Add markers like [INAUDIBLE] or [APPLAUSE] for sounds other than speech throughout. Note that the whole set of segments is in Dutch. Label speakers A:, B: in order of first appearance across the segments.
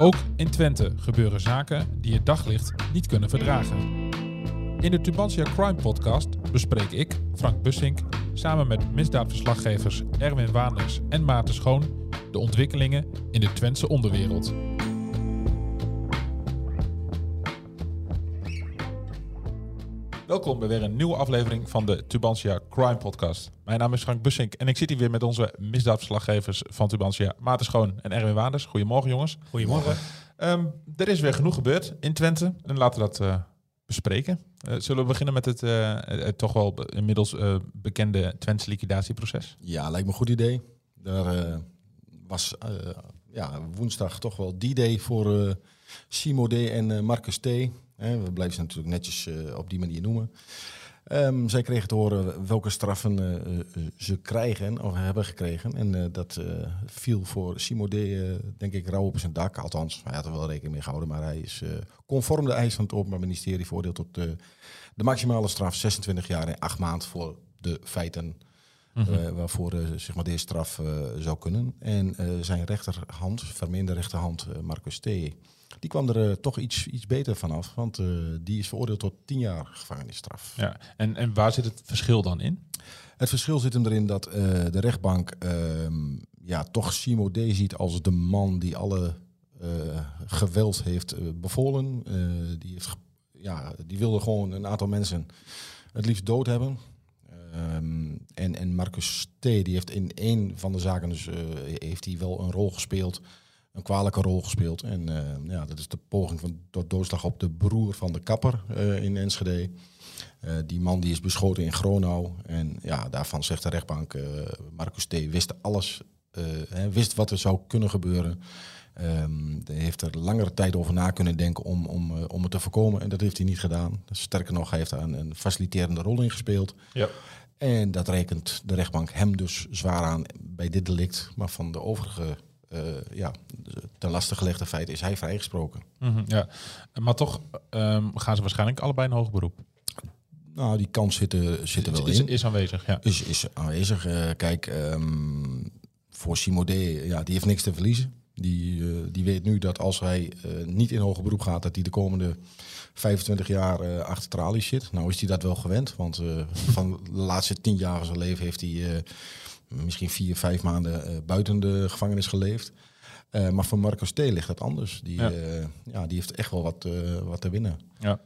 A: Ook in Twente gebeuren zaken die het daglicht niet kunnen verdragen. In de Tubantia Crime Podcast bespreek ik, Frank Bussink, samen met misdaadverslaggevers Erwin Waanders en Maarten Schoon de ontwikkelingen in de Twentse onderwereld. Welkom bij weer een nieuwe aflevering van de Tubantia Crime Podcast. Mijn naam is Frank Bussink en ik zit hier weer met onze misdaadverslaggevers van Tubantia, Maarten Schoon en Erwin Waanders. Goedemorgen jongens.
B: Goedemorgen.
A: Ehm, er is weer genoeg gebeurd in Twente en laten we dat eh, bespreken. Eh, zullen we beginnen met het, eh, het toch wel inmiddels bekende Twentse liquidatieproces?
B: Ja, lijkt me een goed idee. Daar was ja, woensdag toch wel die day voor Simo D. en Marcus T. We blijven ze natuurlijk netjes eh, op die manier noemen. Ehm, zij kregen te horen welke straffen eh, eh, ze krijgen of hebben gekregen. En dat viel voor Simo D. eh, denk ik rauw op zijn dak. Althans, hij had er wel rekening mee gehouden. Maar hij is conform de eisen van het Openbaar Ministerie veroordeeld tot de maximale straf 26 jaar en 8 maanden voor de feiten eh, waarvoor zeg maar deze straf zou kunnen. En zijn rechterhand, vermeende rechterhand, Marcus T., die kwam er eh, toch iets, iets beter vanaf. Want eh, die is veroordeeld tot 10 jaar gevangenisstraf.
A: Ja. En, en waar zit het verschil dan in?
B: Het verschil zit hem erin dat eh, de rechtbank ehm, ja, toch Simo D. ziet als de man die alle geweld heeft bevolen. Die, heeft, ja, die wilde gewoon een aantal mensen het liefst dood hebben. Ehm, en, en Marcus T. die heeft in één van de zaken dus, heeft hij wel een rol gespeeld. Een kwalijke rol gespeeld. En eh, ja, dat is de poging van tot doodslag op de broer van de kapper eh, in Enschede. Eh, die man die is beschoten in Gronau. En ja, daarvan zegt de rechtbank, Marcus T. wist alles, hè, wist wat er zou kunnen gebeuren. Hij heeft er langere tijd over na kunnen denken om, om, om het te voorkomen. En dat heeft hij niet gedaan. Sterker nog, hij heeft daar een, een faciliterende rol in gespeeld.
A: Ja.
B: En dat rekent de rechtbank hem dus zwaar aan bij dit delict. Maar van de overige eh, ja, ten laste gelegde feiten is hij vrijgesproken.
A: Mhm, ja. Maar toch ehm, gaan ze waarschijnlijk allebei in hoog beroep.
B: Nou, die kans zit er, zit er wel
A: is,
B: in.
A: is aanwezig, ja.
B: is, is aanwezig. Eh, kijk, ehm, voor Simo D, ja, die heeft niks te verliezen. Die, eh, die weet nu dat als hij niet in hoger beroep gaat, dat hij de komende 25 jaar achter tralies zit. Nou is hij dat wel gewend, want [LAUGHS] van de laatste 10 jaar van zijn leven heeft hij misschien vier, vijf maanden eh, buiten de gevangenis geleefd. Eh, maar voor Marcus T ligt dat anders. Die,
A: Ja.
B: ja. ja, die heeft echt wel wat, eh, wat te winnen.
A: ja.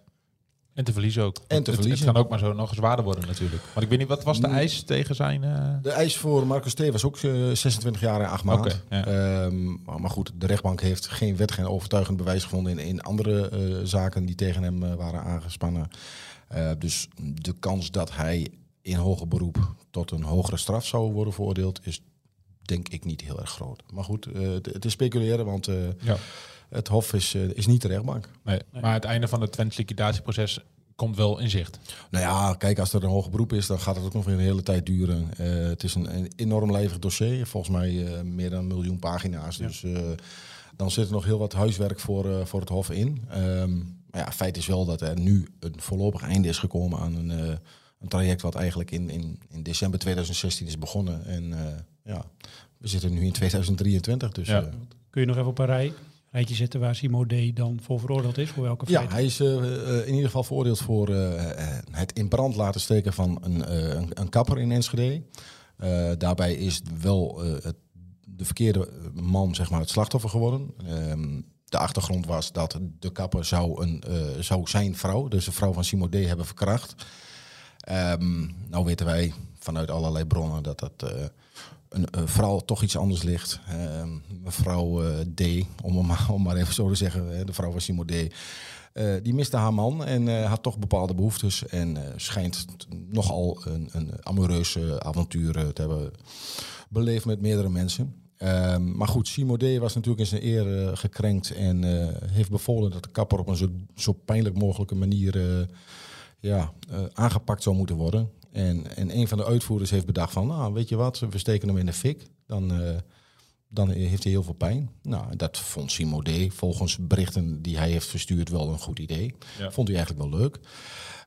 A: En te verliezen ook.
B: En te
A: Het-
B: verliezen.
A: Het kan ook maar zo nog zwaarder worden natuurlijk. Maar ik weet niet, wat was de eis tegen zijn... eh,
B: De eis voor Marcus T. was ook eh, 26 jaar en 8 maanden.
A: Ja.
B: Ehm, maar, goed, de rechtbank heeft geen wet, geen overtuigend bewijs gevonden in, in andere eh, zaken die tegen hem eh, waren aangespannen. Eh, dus de kans dat hij in hoger beroep tot een hogere straf zou worden veroordeeld, is denk ik niet heel erg groot. Maar goed, eh, het, is speculeren, want eh,
A: ja.
B: het Hof is, eh, is niet de rechtbank.
A: Nee. Maar het einde van het Twents liquidatieproces komt wel in zicht.
B: Nou ja, kijk, als er een hoger beroep is, dan gaat het ook nog weer een hele tijd duren. Eh, het is een, een enorm lijvig dossier, volgens mij eh, meer dan een miljoen pagina's. Dus eh, dan zit er nog heel wat huiswerk voor, eh, voor het Hof in. Ehm, maar ja, feit is wel dat er nu een voorlopig einde is gekomen aan een, eh, een traject wat eigenlijk in, in, in december 2016 is begonnen. En eh, ja, we zitten nu in 2023, dus...
A: Ja.
B: eh,
C: Kun je nog even op een rij, rijtje zetten waar Simo D. dan voor veroordeeld is? Voor welke
B: Ja,
C: feiten?
B: hij is eh, in ieder geval veroordeeld voor het in brand laten steken van een, een, een kapper in Enschede. Daarbij is wel het, de verkeerde man zeg maar, het slachtoffer geworden. Ehm, de achtergrond was dat de kapper zou, een, zou zijn vrouw, dus de vrouw van Simo D, hebben verkracht. Ehm, nou weten wij vanuit allerlei bronnen dat dat eh, een, vrouw toch iets anders ligt. Ehm, mevrouw eh, D, om, maar- [LAUGHS] om maar even zo te zeggen, de vrouw van Simo D. eh, die miste haar man en had toch bepaalde behoeftes. En schijnt nogal een, een amoureus eh, avontuur te hebben beleefd met meerdere mensen. Ehm, maar goed, Simode was natuurlijk in zijn eer gekrenkt en heeft bevolen dat de kapper op een zo, zo pijnlijk mogelijke manier ja, eh, aangepakt zou moeten worden. En, en een van de uitvoerders heeft bedacht van, nou weet je wat, we steken hem in de fik. Dan, eh, dan heeft hij heel veel pijn. Nou, dat vond Simode volgens berichten die hij heeft verstuurd wel een goed idee.
A: Ja.
B: Vond hij eigenlijk wel leuk.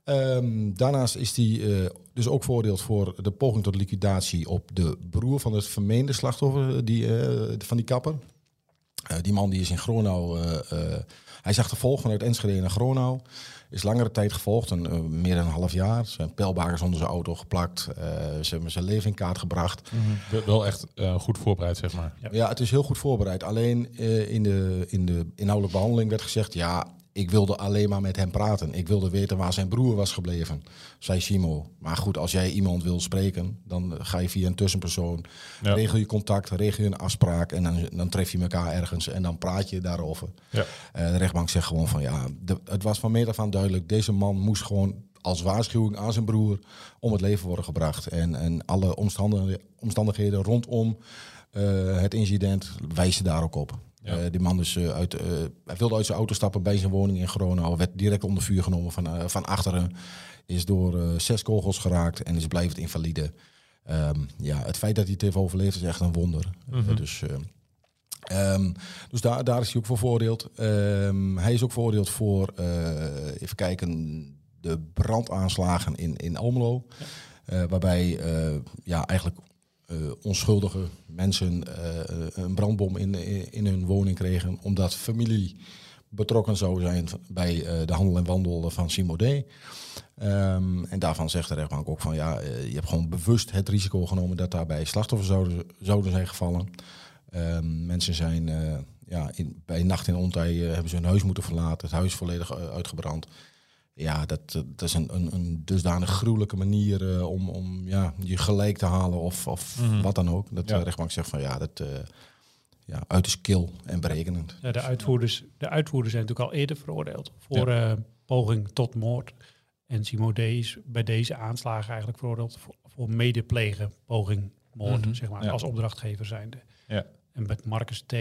B: Ehm, daarnaast is hij eh, dus ook veroordeeld voor de poging tot liquidatie op de broer van het vermeende slachtoffer die, van die kapper. Die man die is in Gronau, hij zag de volgen uit Enschede naar Gronau. Is langere tijd gevolgd, een, eh, meer dan een half jaar. Er zijn pijlbakers onder zijn auto geplakt. eh, ze hebben zijn leven in kaart gebracht.
A: Wel- Wel echt eh, goed voorbereid, zeg maar.
C: Ja.
B: Ja, het is heel goed voorbereid. Alleen eh, in, de, in de inhoudelijke behandeling werd gezegd... ja, ik wilde alleen maar met hem praten. Ik wilde weten waar zijn broer was gebleven, zei Simo. Maar goed, als jij iemand wil spreken... dan ga je via een tussenpersoon.
A: Ja.
B: Regel je contact, regel je een afspraak... en dan, dan tref je elkaar ergens en dan praat je daarover.
A: Ja.
B: Eh, de rechtbank zegt gewoon van... ja, de- het was van meet af aan duidelijk... deze man moest gewoon als waarschuwing aan zijn broer... om het leven worden gebracht. En, en alle omstandigheden, omstandigheden rondom eh, het incident wijzen daar ook op.
A: Ja.
B: Eh, die man is eh, uit, eh, hij wilde uit zijn auto stappen bij zijn woning in Gronau. Werd direct onder vuur genomen van, van achteren. Is door zes kogels geraakt en is blijvend invalide. Ehm, ja, het feit dat hij het heeft overleefd is echt een wonder.
A: Mhm.
B: Dus eh, ehm, dus daar, daar is hij ook voor veroordeeld. Ehm, hij is ook veroordeeld voor, even kijken, de brandaanslagen in, in Almelo. Waarbij ja, eigenlijk eh, onschuldige mensen eh, een brandbom in, in, hun woning kregen. Omdat familie betrokken zou zijn bij eh, de handel en wandel van Simode. Ehm, en daarvan zegt de rechtbank ook van ja, je hebt gewoon bewust het risico genomen dat daarbij slachtoffers zouden, zouden zijn gevallen. Ehm, mensen zijn ja, in, bij nacht in ontij hebben ze hun huis moeten verlaten, het huis volledig uitgebrand. Ja, dat, eh, dat is een, een, een dusdanig gruwelijke manier eh, om, om ja, je gelijk te halen of, of
A: Mhm.
B: wat dan ook. Dat
A: Ja.
B: de rechtbank zegt van ja, dat eh ja, uiterst kil en berekenend.
C: Ja, de, uitvoerders, de uitvoerders zijn natuurlijk al eerder veroordeeld voor eh, poging tot moord. En Simode is bij deze aanslagen eigenlijk veroordeeld voor, voor medeplegen, poging, moord,
A: Mhm,
C: zeg maar,
A: ja.
C: als opdrachtgever zijnde.
A: Ja.
C: En met Marcus T.,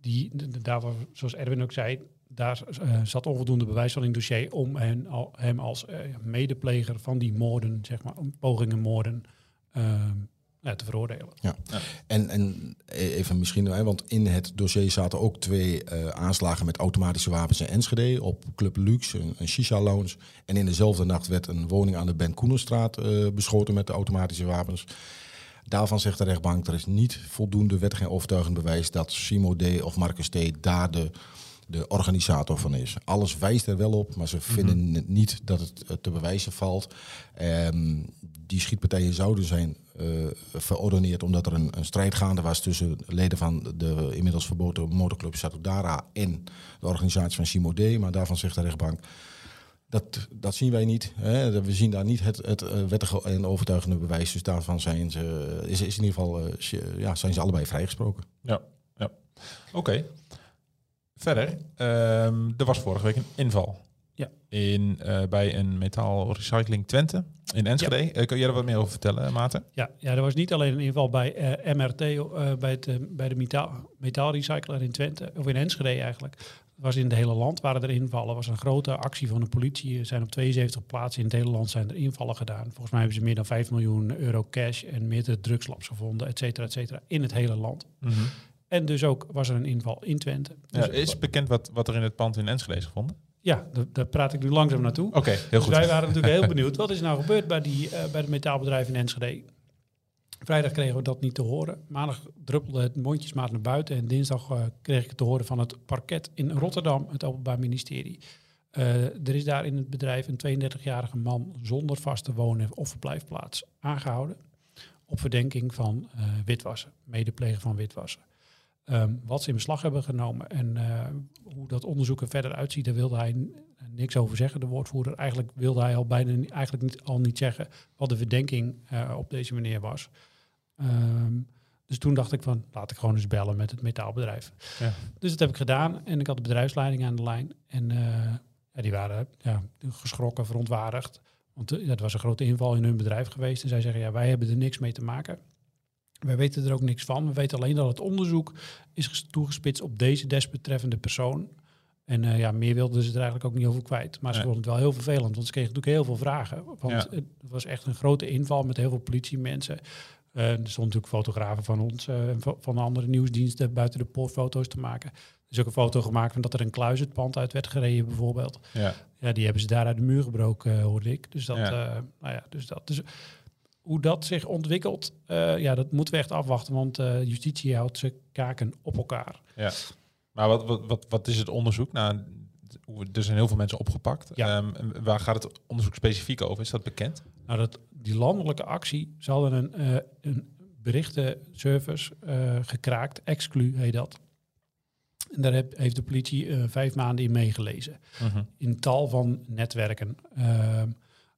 C: die, daar, was, zoals Erwin ook zei, daar eh, zat onvoldoende bewijs van in het dossier om hen, al, hem als eh, medepleger van die moorden, zeg maar, pogingen moorden, ehm, ja, te veroordelen.
B: En, en even misschien, want in het dossier zaten ook twee eh, aanslagen met automatische wapens in Enschede op Club Luxe, een, een shisha-lounge. En in dezelfde nacht werd een woning aan de Ben Koenenstraat eh, beschoten met de automatische wapens. Daarvan zegt de rechtbank, er is niet voldoende wettig en overtuigend bewijs dat Simo D. of Marcus T. daar de, organisator van is. Alles wijst er wel op, maar ze vinden het niet dat het eh, te bewijzen valt. Ehm, die schietpartijen zouden zijn verordeneerd omdat er een, een strijd gaande was tussen leden van de inmiddels verboden motorclub Satudara en de organisatie van Simo D. Maar daarvan zegt de rechtbank, dat, dat zien wij niet. Hè. We zien daar niet het, het eh, wettige en overtuigende bewijs. Dus daarvan zijn ze, is, is in ieder geval, ja, zijn ze allebei vrijgesproken.
A: Ja, ja. Oké. Verder, ehm, er was vorige week een inval.
C: Ja.
A: In, eh, bij een metaalrecycling Twente in Enschede. Eh, kun jij er wat meer over vertellen, Maarten?
C: Ja, ja, er was niet alleen een inval bij eh, MRT, bij, het, bij de metaal, metaalrecycler in Twente, of in Enschede eigenlijk. Het was in het hele land waren er invallen. Er was een grote actie van de politie. Er zijn op 72 plaatsen in het hele land zijn er invallen gedaan. Volgens mij hebben ze meer dan 5 miljoen euro cash en meerdere drugslabs gevonden, et cetera, et cetera, in het hele land. En dus ook was er een inval in Twente. Dus
A: Ja, is bekend wat, wat er in het pand in Enschede is gevonden?
C: ja, daar, daar praat ik nu langzaam naartoe.
A: Oké, heel
C: Dus
A: goed.
C: wij waren natuurlijk heel benieuwd. Wat is nou gebeurd bij, die, eh, bij het metaalbedrijf in Enschede? Vrijdag kregen we dat niet te horen. Maandag druppelde het mondjesmaat naar buiten. En dinsdag eh, kreeg ik het te horen van het parket in Rotterdam, het Openbaar Ministerie. Eh, er is daar in het bedrijf een 32-jarige man zonder vaste wonen of verblijfplaats aangehouden. Op verdenking van witwassen, medeplegen van witwassen. Ehm, wat ze in beslag hebben genomen en eh, hoe dat onderzoek er verder uitziet, daar wilde hij niks over zeggen, de woordvoerder. Eigenlijk wilde hij al bijna eigenlijk niet, al niet zeggen wat de verdenking eh, op deze manier was. Ehm, dus toen dacht ik van, laat ik gewoon eens bellen met het metaalbedrijf.
A: Ja.
C: Dus dat heb ik gedaan en ik had de bedrijfsleiding aan de lijn. En eh, ja, die waren ja, geschrokken, verontwaardigd. Want het was een grote inval in hun bedrijf geweest. En zij zeggen, ja, wij hebben er niks mee te maken. Wij weten er ook niks van. We weten alleen dat het onderzoek is ges- toegespitst op deze desbetreffende persoon. En eh, ja, meer wilden ze er eigenlijk ook niet over kwijt. Maar ze vonden het wel heel vervelend, want ze kregen natuurlijk heel veel vragen. Want
A: Ja.
C: het was echt een grote inval met heel veel politiemensen. Eh, er stonden natuurlijk fotografen van ons eh, en van van de andere nieuwsdiensten buiten de poort foto's te maken. Er is ook een foto gemaakt van dat er een kluis het pand uit werd gereden bijvoorbeeld.
A: Ja.
C: Ja, die hebben ze daar uit de muur gebroken, hoorde ik. Dus dat,
A: Ja.
C: ja. nou ja, dus dat. Dus hoe dat zich ontwikkelt, eh, ja, dat moeten we echt afwachten, want eh, justitie houdt ze kaken op elkaar.
A: Ja. Maar wat, wat, wat, wat is het onderzoek? Nou, er zijn heel veel mensen opgepakt.
C: Ja.
A: Ehm, waar gaat het onderzoek specifiek over? Is dat bekend?
C: Nou, dat, die landelijke actie, ze hadden een, eh een berichtenservice gekraakt, Exclu heet dat. En daar heb- heeft de politie vijf maanden in meegelezen. in tal van netwerken. Ehm,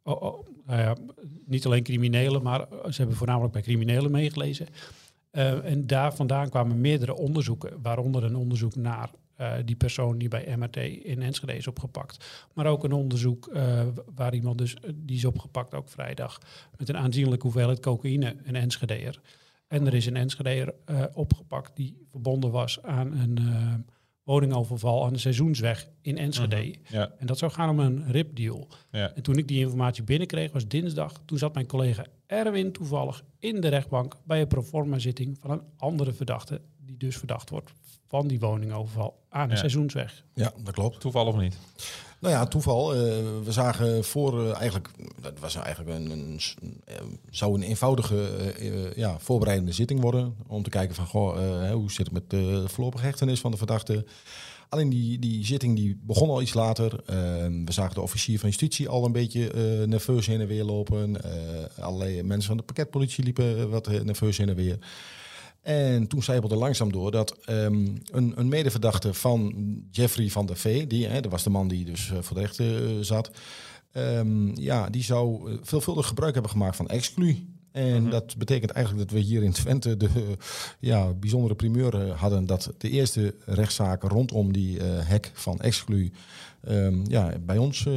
C: oh, oh, nou ja, niet alleen criminelen, maar ze hebben voornamelijk bij criminelen meegelezen. Eh, en daar vandaan kwamen meerdere onderzoeken, waaronder een onderzoek naar eh, die persoon die bij MRT in Enschede is opgepakt. Maar ook een onderzoek eh, waar iemand dus, die is opgepakt ook vrijdag, met een aanzienlijke hoeveelheid cocaïne, een Enschedeer. En er is een Enschedeer opgepakt die verbonden was aan een woningoverval aan de Seizoensweg in Enschede.
A: Ja,
C: En dat zou gaan om een ripdeal.
A: ja.
C: En toen ik die informatie binnenkreeg, was dinsdag. Toen zat mijn collega Erwin toevallig in de rechtbank bij een proforma zitting van een andere verdachte, die dus verdacht wordt van die woningoverval aan de
A: Ja.
C: Seizoensweg.
B: Ja, dat klopt.
A: Toeval of niet?
B: Nou ja, toeval. eh, we zagen voor eh, eigenlijk, dat was eigenlijk een, een, eh, zou een eenvoudige ja, voorbereidende zitting worden. Om te kijken van, goh, hoe zit het met de voorlopige hechtenis van de verdachte. Alleen die, die zitting die begon al iets later. Eh, we zagen de officier van justitie al een beetje nerveus heen en weer lopen. Allerlei mensen van de pakketpolitie liepen wat nerveus heen en weer. En toen zijpelde langzaam door dat ehm, een, een medeverdachte van Jeffrey van der Vee, die, hè, dat was de man die dus eh, voor de rechter eh, zat, ehm, ja, die zou eh, veelvuldig gebruik hebben gemaakt van exclu. En dat betekent eigenlijk dat we hier in Twente de [LAUGHS] ja, bijzondere primeur eh, hadden dat de eerste rechtszaak rondom die eh hek van exclu ehm, ja, bij ons eh,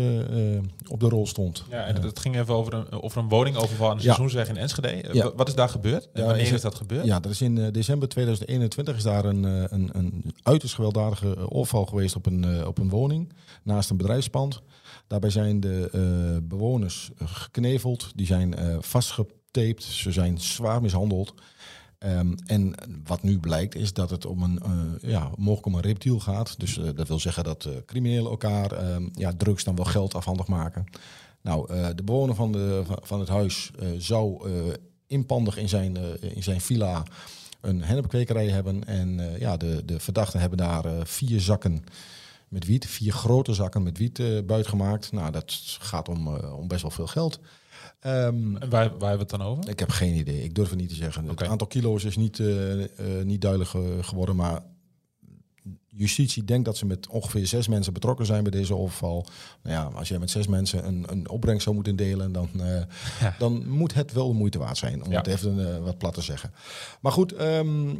B: op de rol stond.
A: Ja, en het ging even over een, over een woningoverval aan de
B: Ja.
A: Seizoensweg in Enschede.
B: Ja.
A: Wat is daar gebeurd? En
B: Ja,
A: wanneer
B: is
A: dat gebeurd?
B: Ja, dat is in december 2021 is daar een, een, een uiterst gewelddadige overval geweest op een, op een woning naast een bedrijfspand. Daarbij zijn de bewoners gekneveld, die zijn eh, vastgetaped, ze zijn zwaar mishandeld. Ehm, en wat nu blijkt is dat het om een, eh, ja, mogelijk om een reptiel gaat. Dus eh, dat wil zeggen dat eh, criminelen elkaar ehm, ja, drugs dan wel geld afhandig maken. Nou, de bewoner van, de, van, het huis zou inpandig in zijn, in zijn villa een hennepkwekerij hebben. En ja, de, de verdachten hebben daar vier zakken met wiet, vier grote zakken met wiet buitgemaakt. Nou, dat gaat om, om best wel veel geld. Ehm,
A: En waar, waar hebben we het dan over?
B: ik heb geen idee. Ik durf het niet te zeggen.
A: Oké.
B: Het aantal kilo's is niet, eh, eh, niet duidelijk geworden. Maar justitie denkt dat ze met ongeveer zes mensen betrokken zijn bij deze overval. Nou ja, als jij met zes mensen een, een opbrengst zou moeten delen, dan, eh,
A: Ja.
B: dan moet het wel de moeite waard zijn. Om
A: Ja.
B: het even wat plat te zeggen. Maar goed, ehm,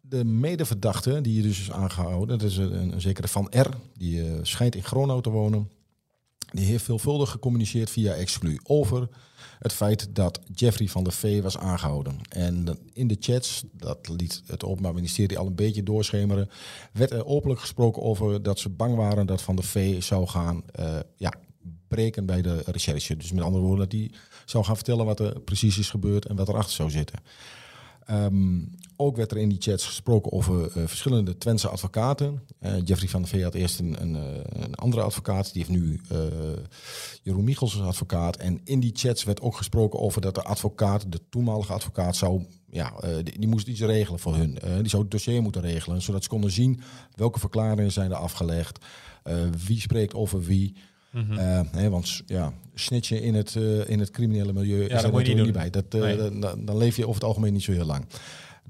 B: de medeverdachte die je dus is aangehouden, dat is een, een zekere Van R. Die schijnt in Gronau te wonen. Die heeft veelvuldig gecommuniceerd via Exclu over het feit dat Jeffrey van der Vee was aangehouden. En in de chats, dat liet het Openbaar Ministerie al een beetje doorschemeren, werd er openlijk gesproken over dat ze bang waren dat Van der Vee zou gaan eh, ja, breken bij de recherche. Dus met andere woorden, dat hij zou gaan vertellen wat er precies is gebeurd en wat erachter zou zitten. Ehm, ook werd er in die chats gesproken over eh, verschillende Twentse advocaten. Eh, Jeffrey van der Vee had eerst een, een, eh, een andere advocaat. Die heeft nu Jeroen Michels als advocaat. En in die chats werd ook gesproken over dat de advocaat, de toenmalige advocaat, zou, ja, die, die moest iets regelen voor hun. Die zou het dossier moeten regelen, zodat ze konden zien welke verklaringen zijn er afgelegd. eh, wie spreekt over wie. Eh, hè, want ja, snitchen in het, in het criminele milieu is
A: dat
B: er natuurlijk
A: niet
B: niet bij. Dat,
A: Nee.
B: dan, dan leef je over het algemeen niet zo heel lang.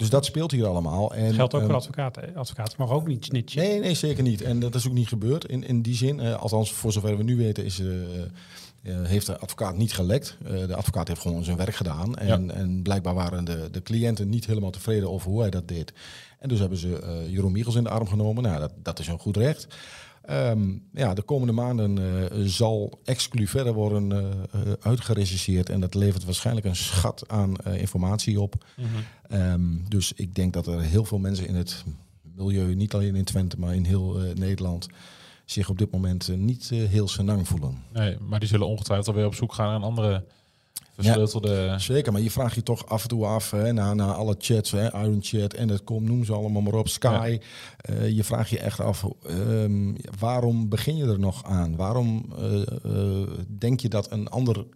B: Dus dat speelt hier allemaal. En,
C: geldt ook voor advocaten. hè. Advocaten mogen ook niet snitchen.
B: Nee, nee, zeker niet. En dat is ook niet gebeurd in, in die zin. Eh, althans, voor zover we nu weten, is, eh, eh, heeft de advocaat niet gelekt. Eh, de advocaat heeft gewoon zijn werk gedaan. En, en blijkbaar waren de, de cliënten niet helemaal tevreden over hoe hij dat deed. En dus hebben ze eh, Jeroen Michels in de arm genomen. Nou, dat, dat is een goed recht. Ehm, ja, de komende maanden eh, zal exclu verder worden uh, uitgerecenseerd. En dat levert waarschijnlijk een schat aan informatie op. Mm dus ik denk dat er heel veel mensen in het milieu, niet alleen in Twente, maar in heel Nederland, zich op dit moment niet heel senang voelen.
A: Nee, maar die zullen ongetwijfeld alweer op zoek gaan naar andere versleutelde...
B: Ja, zeker, maar je vraagt je toch af en toe af, hè, na, na alle chats, hè, Iron Chat en het komt, noem ze allemaal maar op, Sky. Uh, je vraagt je echt af, um, waarom begin je er nog aan? Waarom uh, uh, denk je dat een ander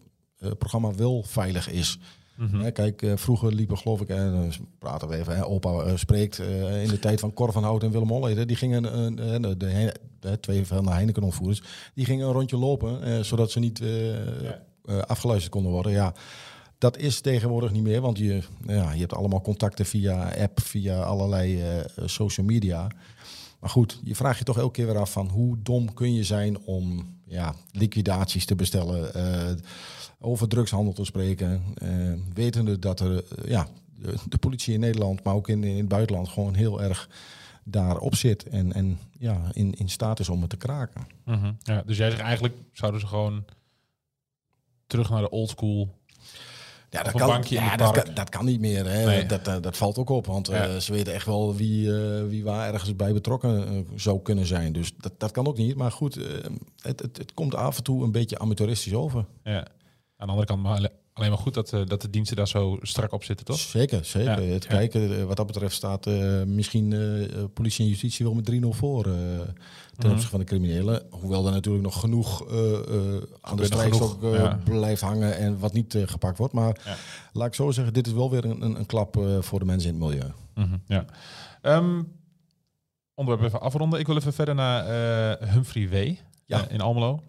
B: programma wel veilig is? Mm -hmm. kijk, vroeger liepen geloof ik, en praten we even, hè, opa spreekt, in de tijd van Cor van Hout en Willem Holleder, die gingen, de, de, de, twee van de Heineken-ontvoerders, die gingen een rondje lopen, zodat ze niet... Ja afgeluisterd konden worden. Ja, dat is tegenwoordig niet meer, want je, ja, je hebt allemaal contacten via app, via allerlei uh, social media. Maar goed, je vraagt je toch elke keer weer af van hoe dom kun je zijn om ja, liquidaties te bestellen, uh, over drugshandel te spreken, wetende dat er ja, de, politie in Nederland, maar ook in, in het buitenland gewoon heel erg daarop zit en, en ja, in, in staat is om het te kraken.
A: -hmm. ja, dus jij zegt eigenlijk zouden ze gewoon terug naar de old school.
B: Ja, dat kan, ja, dat kan, dat, kan, niet meer. Hè. Dat, dat, dat, valt ook op, want uh, ze weten echt wel wie, uh, wie waar ergens bij betrokken uh, zou kunnen zijn. Dus dat, dat kan ook niet. Maar goed, het, het, het komt af en toe een beetje amateuristisch over.
A: Ja. Aan de andere kant, maar alleen maar goed dat, dat de diensten daar zo strak op zitten, toch?
B: Zeker, zeker. Ja. Het kijken, wat dat betreft staat misschien politie en justitie wel met 3-0 voor ten opzichte van de criminelen. Hoewel er natuurlijk nog genoeg aan de strijkstok ja. blijft hangen en wat niet gepakt wordt. Maar ja. laat ik zo zeggen, dit is wel weer een, een, een klap voor de mensen in het milieu.
A: -hmm, ja. Um, onderwerp even afronden. Ik wil even verder naar Humphrey W. Ja. in Almelo.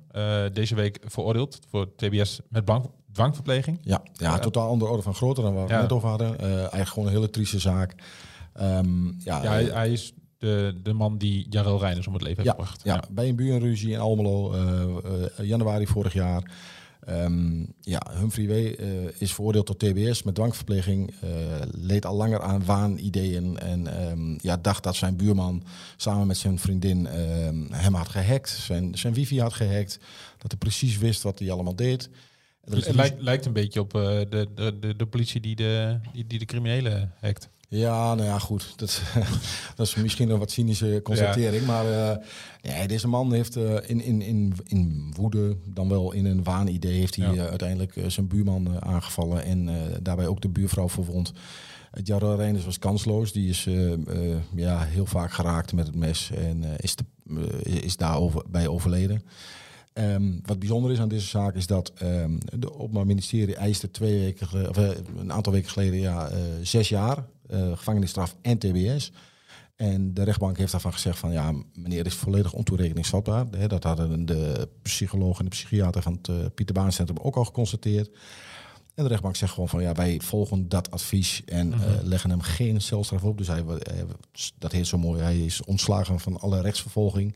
A: deze week veroordeeld voor TBS met bank, dwangverpleging.
B: Ja, ja totaal andere orde van groter dan waar we net over hadden. eigenlijk gewoon een hele trieste zaak. Um,
A: ja, ja hij, hij, is de, de man die Jarel Reiners om het leven heeft gebracht.
B: Ja, bij een burenruzie in Almelo, januari vorig jaar. Um, ja, Humphrey W. Uh, is veroordeeld tot TBS met dwangverpleging. Uh, leed al langer aan waanideeën. En um, ja, dacht dat zijn buurman samen met zijn vriendin hem had gehackt. Zijn, zijn wifi had gehackt. Dat hij precies wist wat hij allemaal deed.
A: Het lijkt, lijkt een beetje op de, de, de, de politie die de, die, die de criminelen hackt.
B: Ja, nou ja, goed. Dat, [LAUGHS] dat is misschien een wat cynische constatering. Maar uh, nee, deze man heeft uh, in, in, in, in woede, dan wel in een waanidee, heeft hij ja. uh, uiteindelijk zijn buurman aangevallen en daarbij ook de buurvrouw verwond. Jarro Reinders was kansloos. Die is ja, heel vaak geraakt met het mes en is, de, is daarbij overleden. Um, wat bijzonder is aan deze zaak is dat um, de Openbaar Ministerie eiste twee weken, of, een aantal weken geleden ja, zes jaar uh, gevangenisstraf en TBS. En de rechtbank heeft daarvan gezegd van ja, meneer is volledig ontoerekeningsvatbaar. Dat hadden de psycholoog en de psychiater van het Pieter Baan Centrum ook al geconstateerd. En de rechtbank zegt gewoon van ja, wij volgen dat advies en uh, leggen hem geen celstraf op. Dus hij, dat heet zo mooi, hij is ontslagen van alle rechtsvervolging.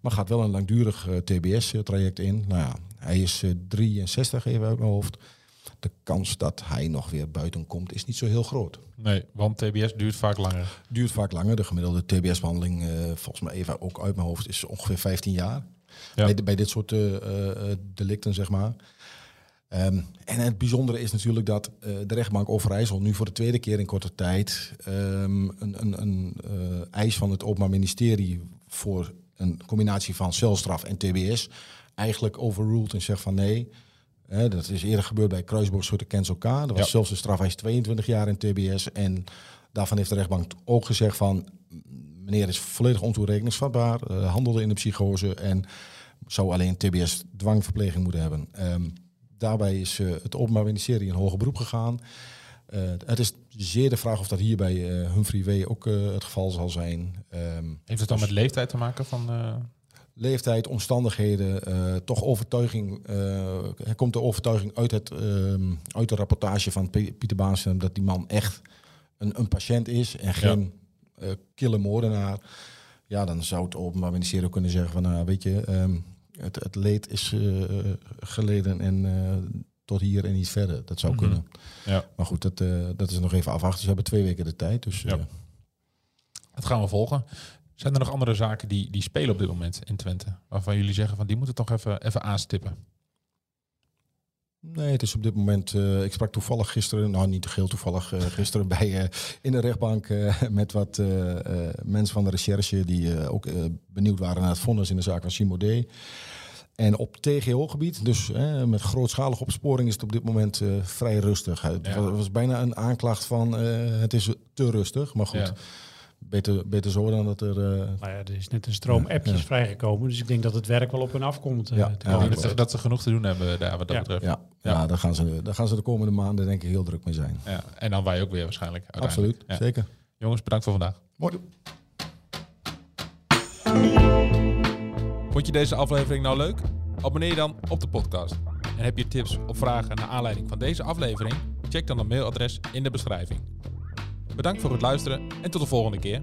B: Maar gaat wel een langdurig TBS-traject in. Nou ja, hij is 63 even uit mijn hoofd de kans dat hij nog weer buiten komt is niet zo heel groot.
A: Nee, want TBS duurt vaak langer.
B: Duurt vaak langer. De gemiddelde TBS-behandeling, uh, volgens mij even ook uit mijn hoofd, is ongeveer 15 jaar. Ja. Bij, bij, dit soort delicten, zeg maar. Um, en het bijzondere is natuurlijk dat uh, de rechtbank Overijssel nu voor de tweede keer in korte tijd um, een, een, een uh, eis van het Openbaar Ministerie voor een combinatie van celstraf en TBS eigenlijk overruled en zegt van nee, dat is eerder gebeurd bij Kruisboogschütte Kensel K. Dat was ja. zelfs een strafeis 22 jaar in TBS. En daarvan heeft de rechtbank ook gezegd van... meneer is volledig ontoerekeningsvatbaar, uh, handelde in de psychose... en zou alleen TBS dwangverpleging moeten hebben. Um, daarbij is uh, het Openbaar Ministerie in hoger beroep gegaan. Uh, het is zeer de vraag of dat hier bij Humphrey W. ook het geval zal zijn.
A: Um, heeft het dan dus met leeftijd te maken van
B: leeftijd, omstandigheden, uh, toch overtuiging. Uh, er komt de overtuiging uit, het, uh, uit de rapportage van Pieter Baansen dat die man echt een, een patiënt is en geen ja. uh, kille moordenaar. Ja, dan zou het openbaar ministerie ook kunnen zeggen van, nou, weet je, um, het, het leed is geleden en tot hier en niet verder. Dat zou mm -hmm. kunnen. Ja. Maar goed, dat, dat is nog even afwachten. Ze hebben twee weken de tijd, dus... Ja.
A: Dat gaan we volgen Zijn er nog andere zaken die, die spelen op dit moment in Twente? Waarvan jullie zeggen van die moeten toch even, even aanstippen?
B: Nee, het is op dit moment. eh, ik sprak toevallig gisteren, nou niet heel toevallig, eh, [LAUGHS] gisteren bij eh, in de rechtbank eh, met wat eh, eh, mensen van de recherche die eh, ook eh, benieuwd waren naar het vonnis in de zaak van Simode. En op TGO-gebied, dus eh, met grootschalige opsporing, is het op dit moment eh, vrij rustig. Het
A: Ja.
B: was, was bijna een aanklacht van eh, het is te rustig, maar goed.
A: Ja.
B: Beter, beter zo dan dat er. eh,
C: Nou ja, er is net een stroom appjes
B: Ja.
C: vrijgekomen. Dus ik denk dat het werk wel op hun afkomt.
B: Ja,
A: dat, ze, dat ze genoeg te doen hebben daar wat dat
C: Ja.
A: betreft.
B: ja,
A: Ja.
B: ja. daar, gaan ze, daar gaan ze de komende maanden denk ik heel druk mee zijn.
A: Ja, En dan wij ook weer waarschijnlijk.
B: Absoluut,
A: Ja.
B: zeker.
A: Jongens, bedankt voor vandaag.
B: Mooi.
A: Vond je deze aflevering nou leuk? Abonneer je dan op de podcast. En heb je tips of vragen naar aanleiding van deze aflevering? Check dan het mailadres in de beschrijving. Bedankt voor het luisteren en tot de volgende keer.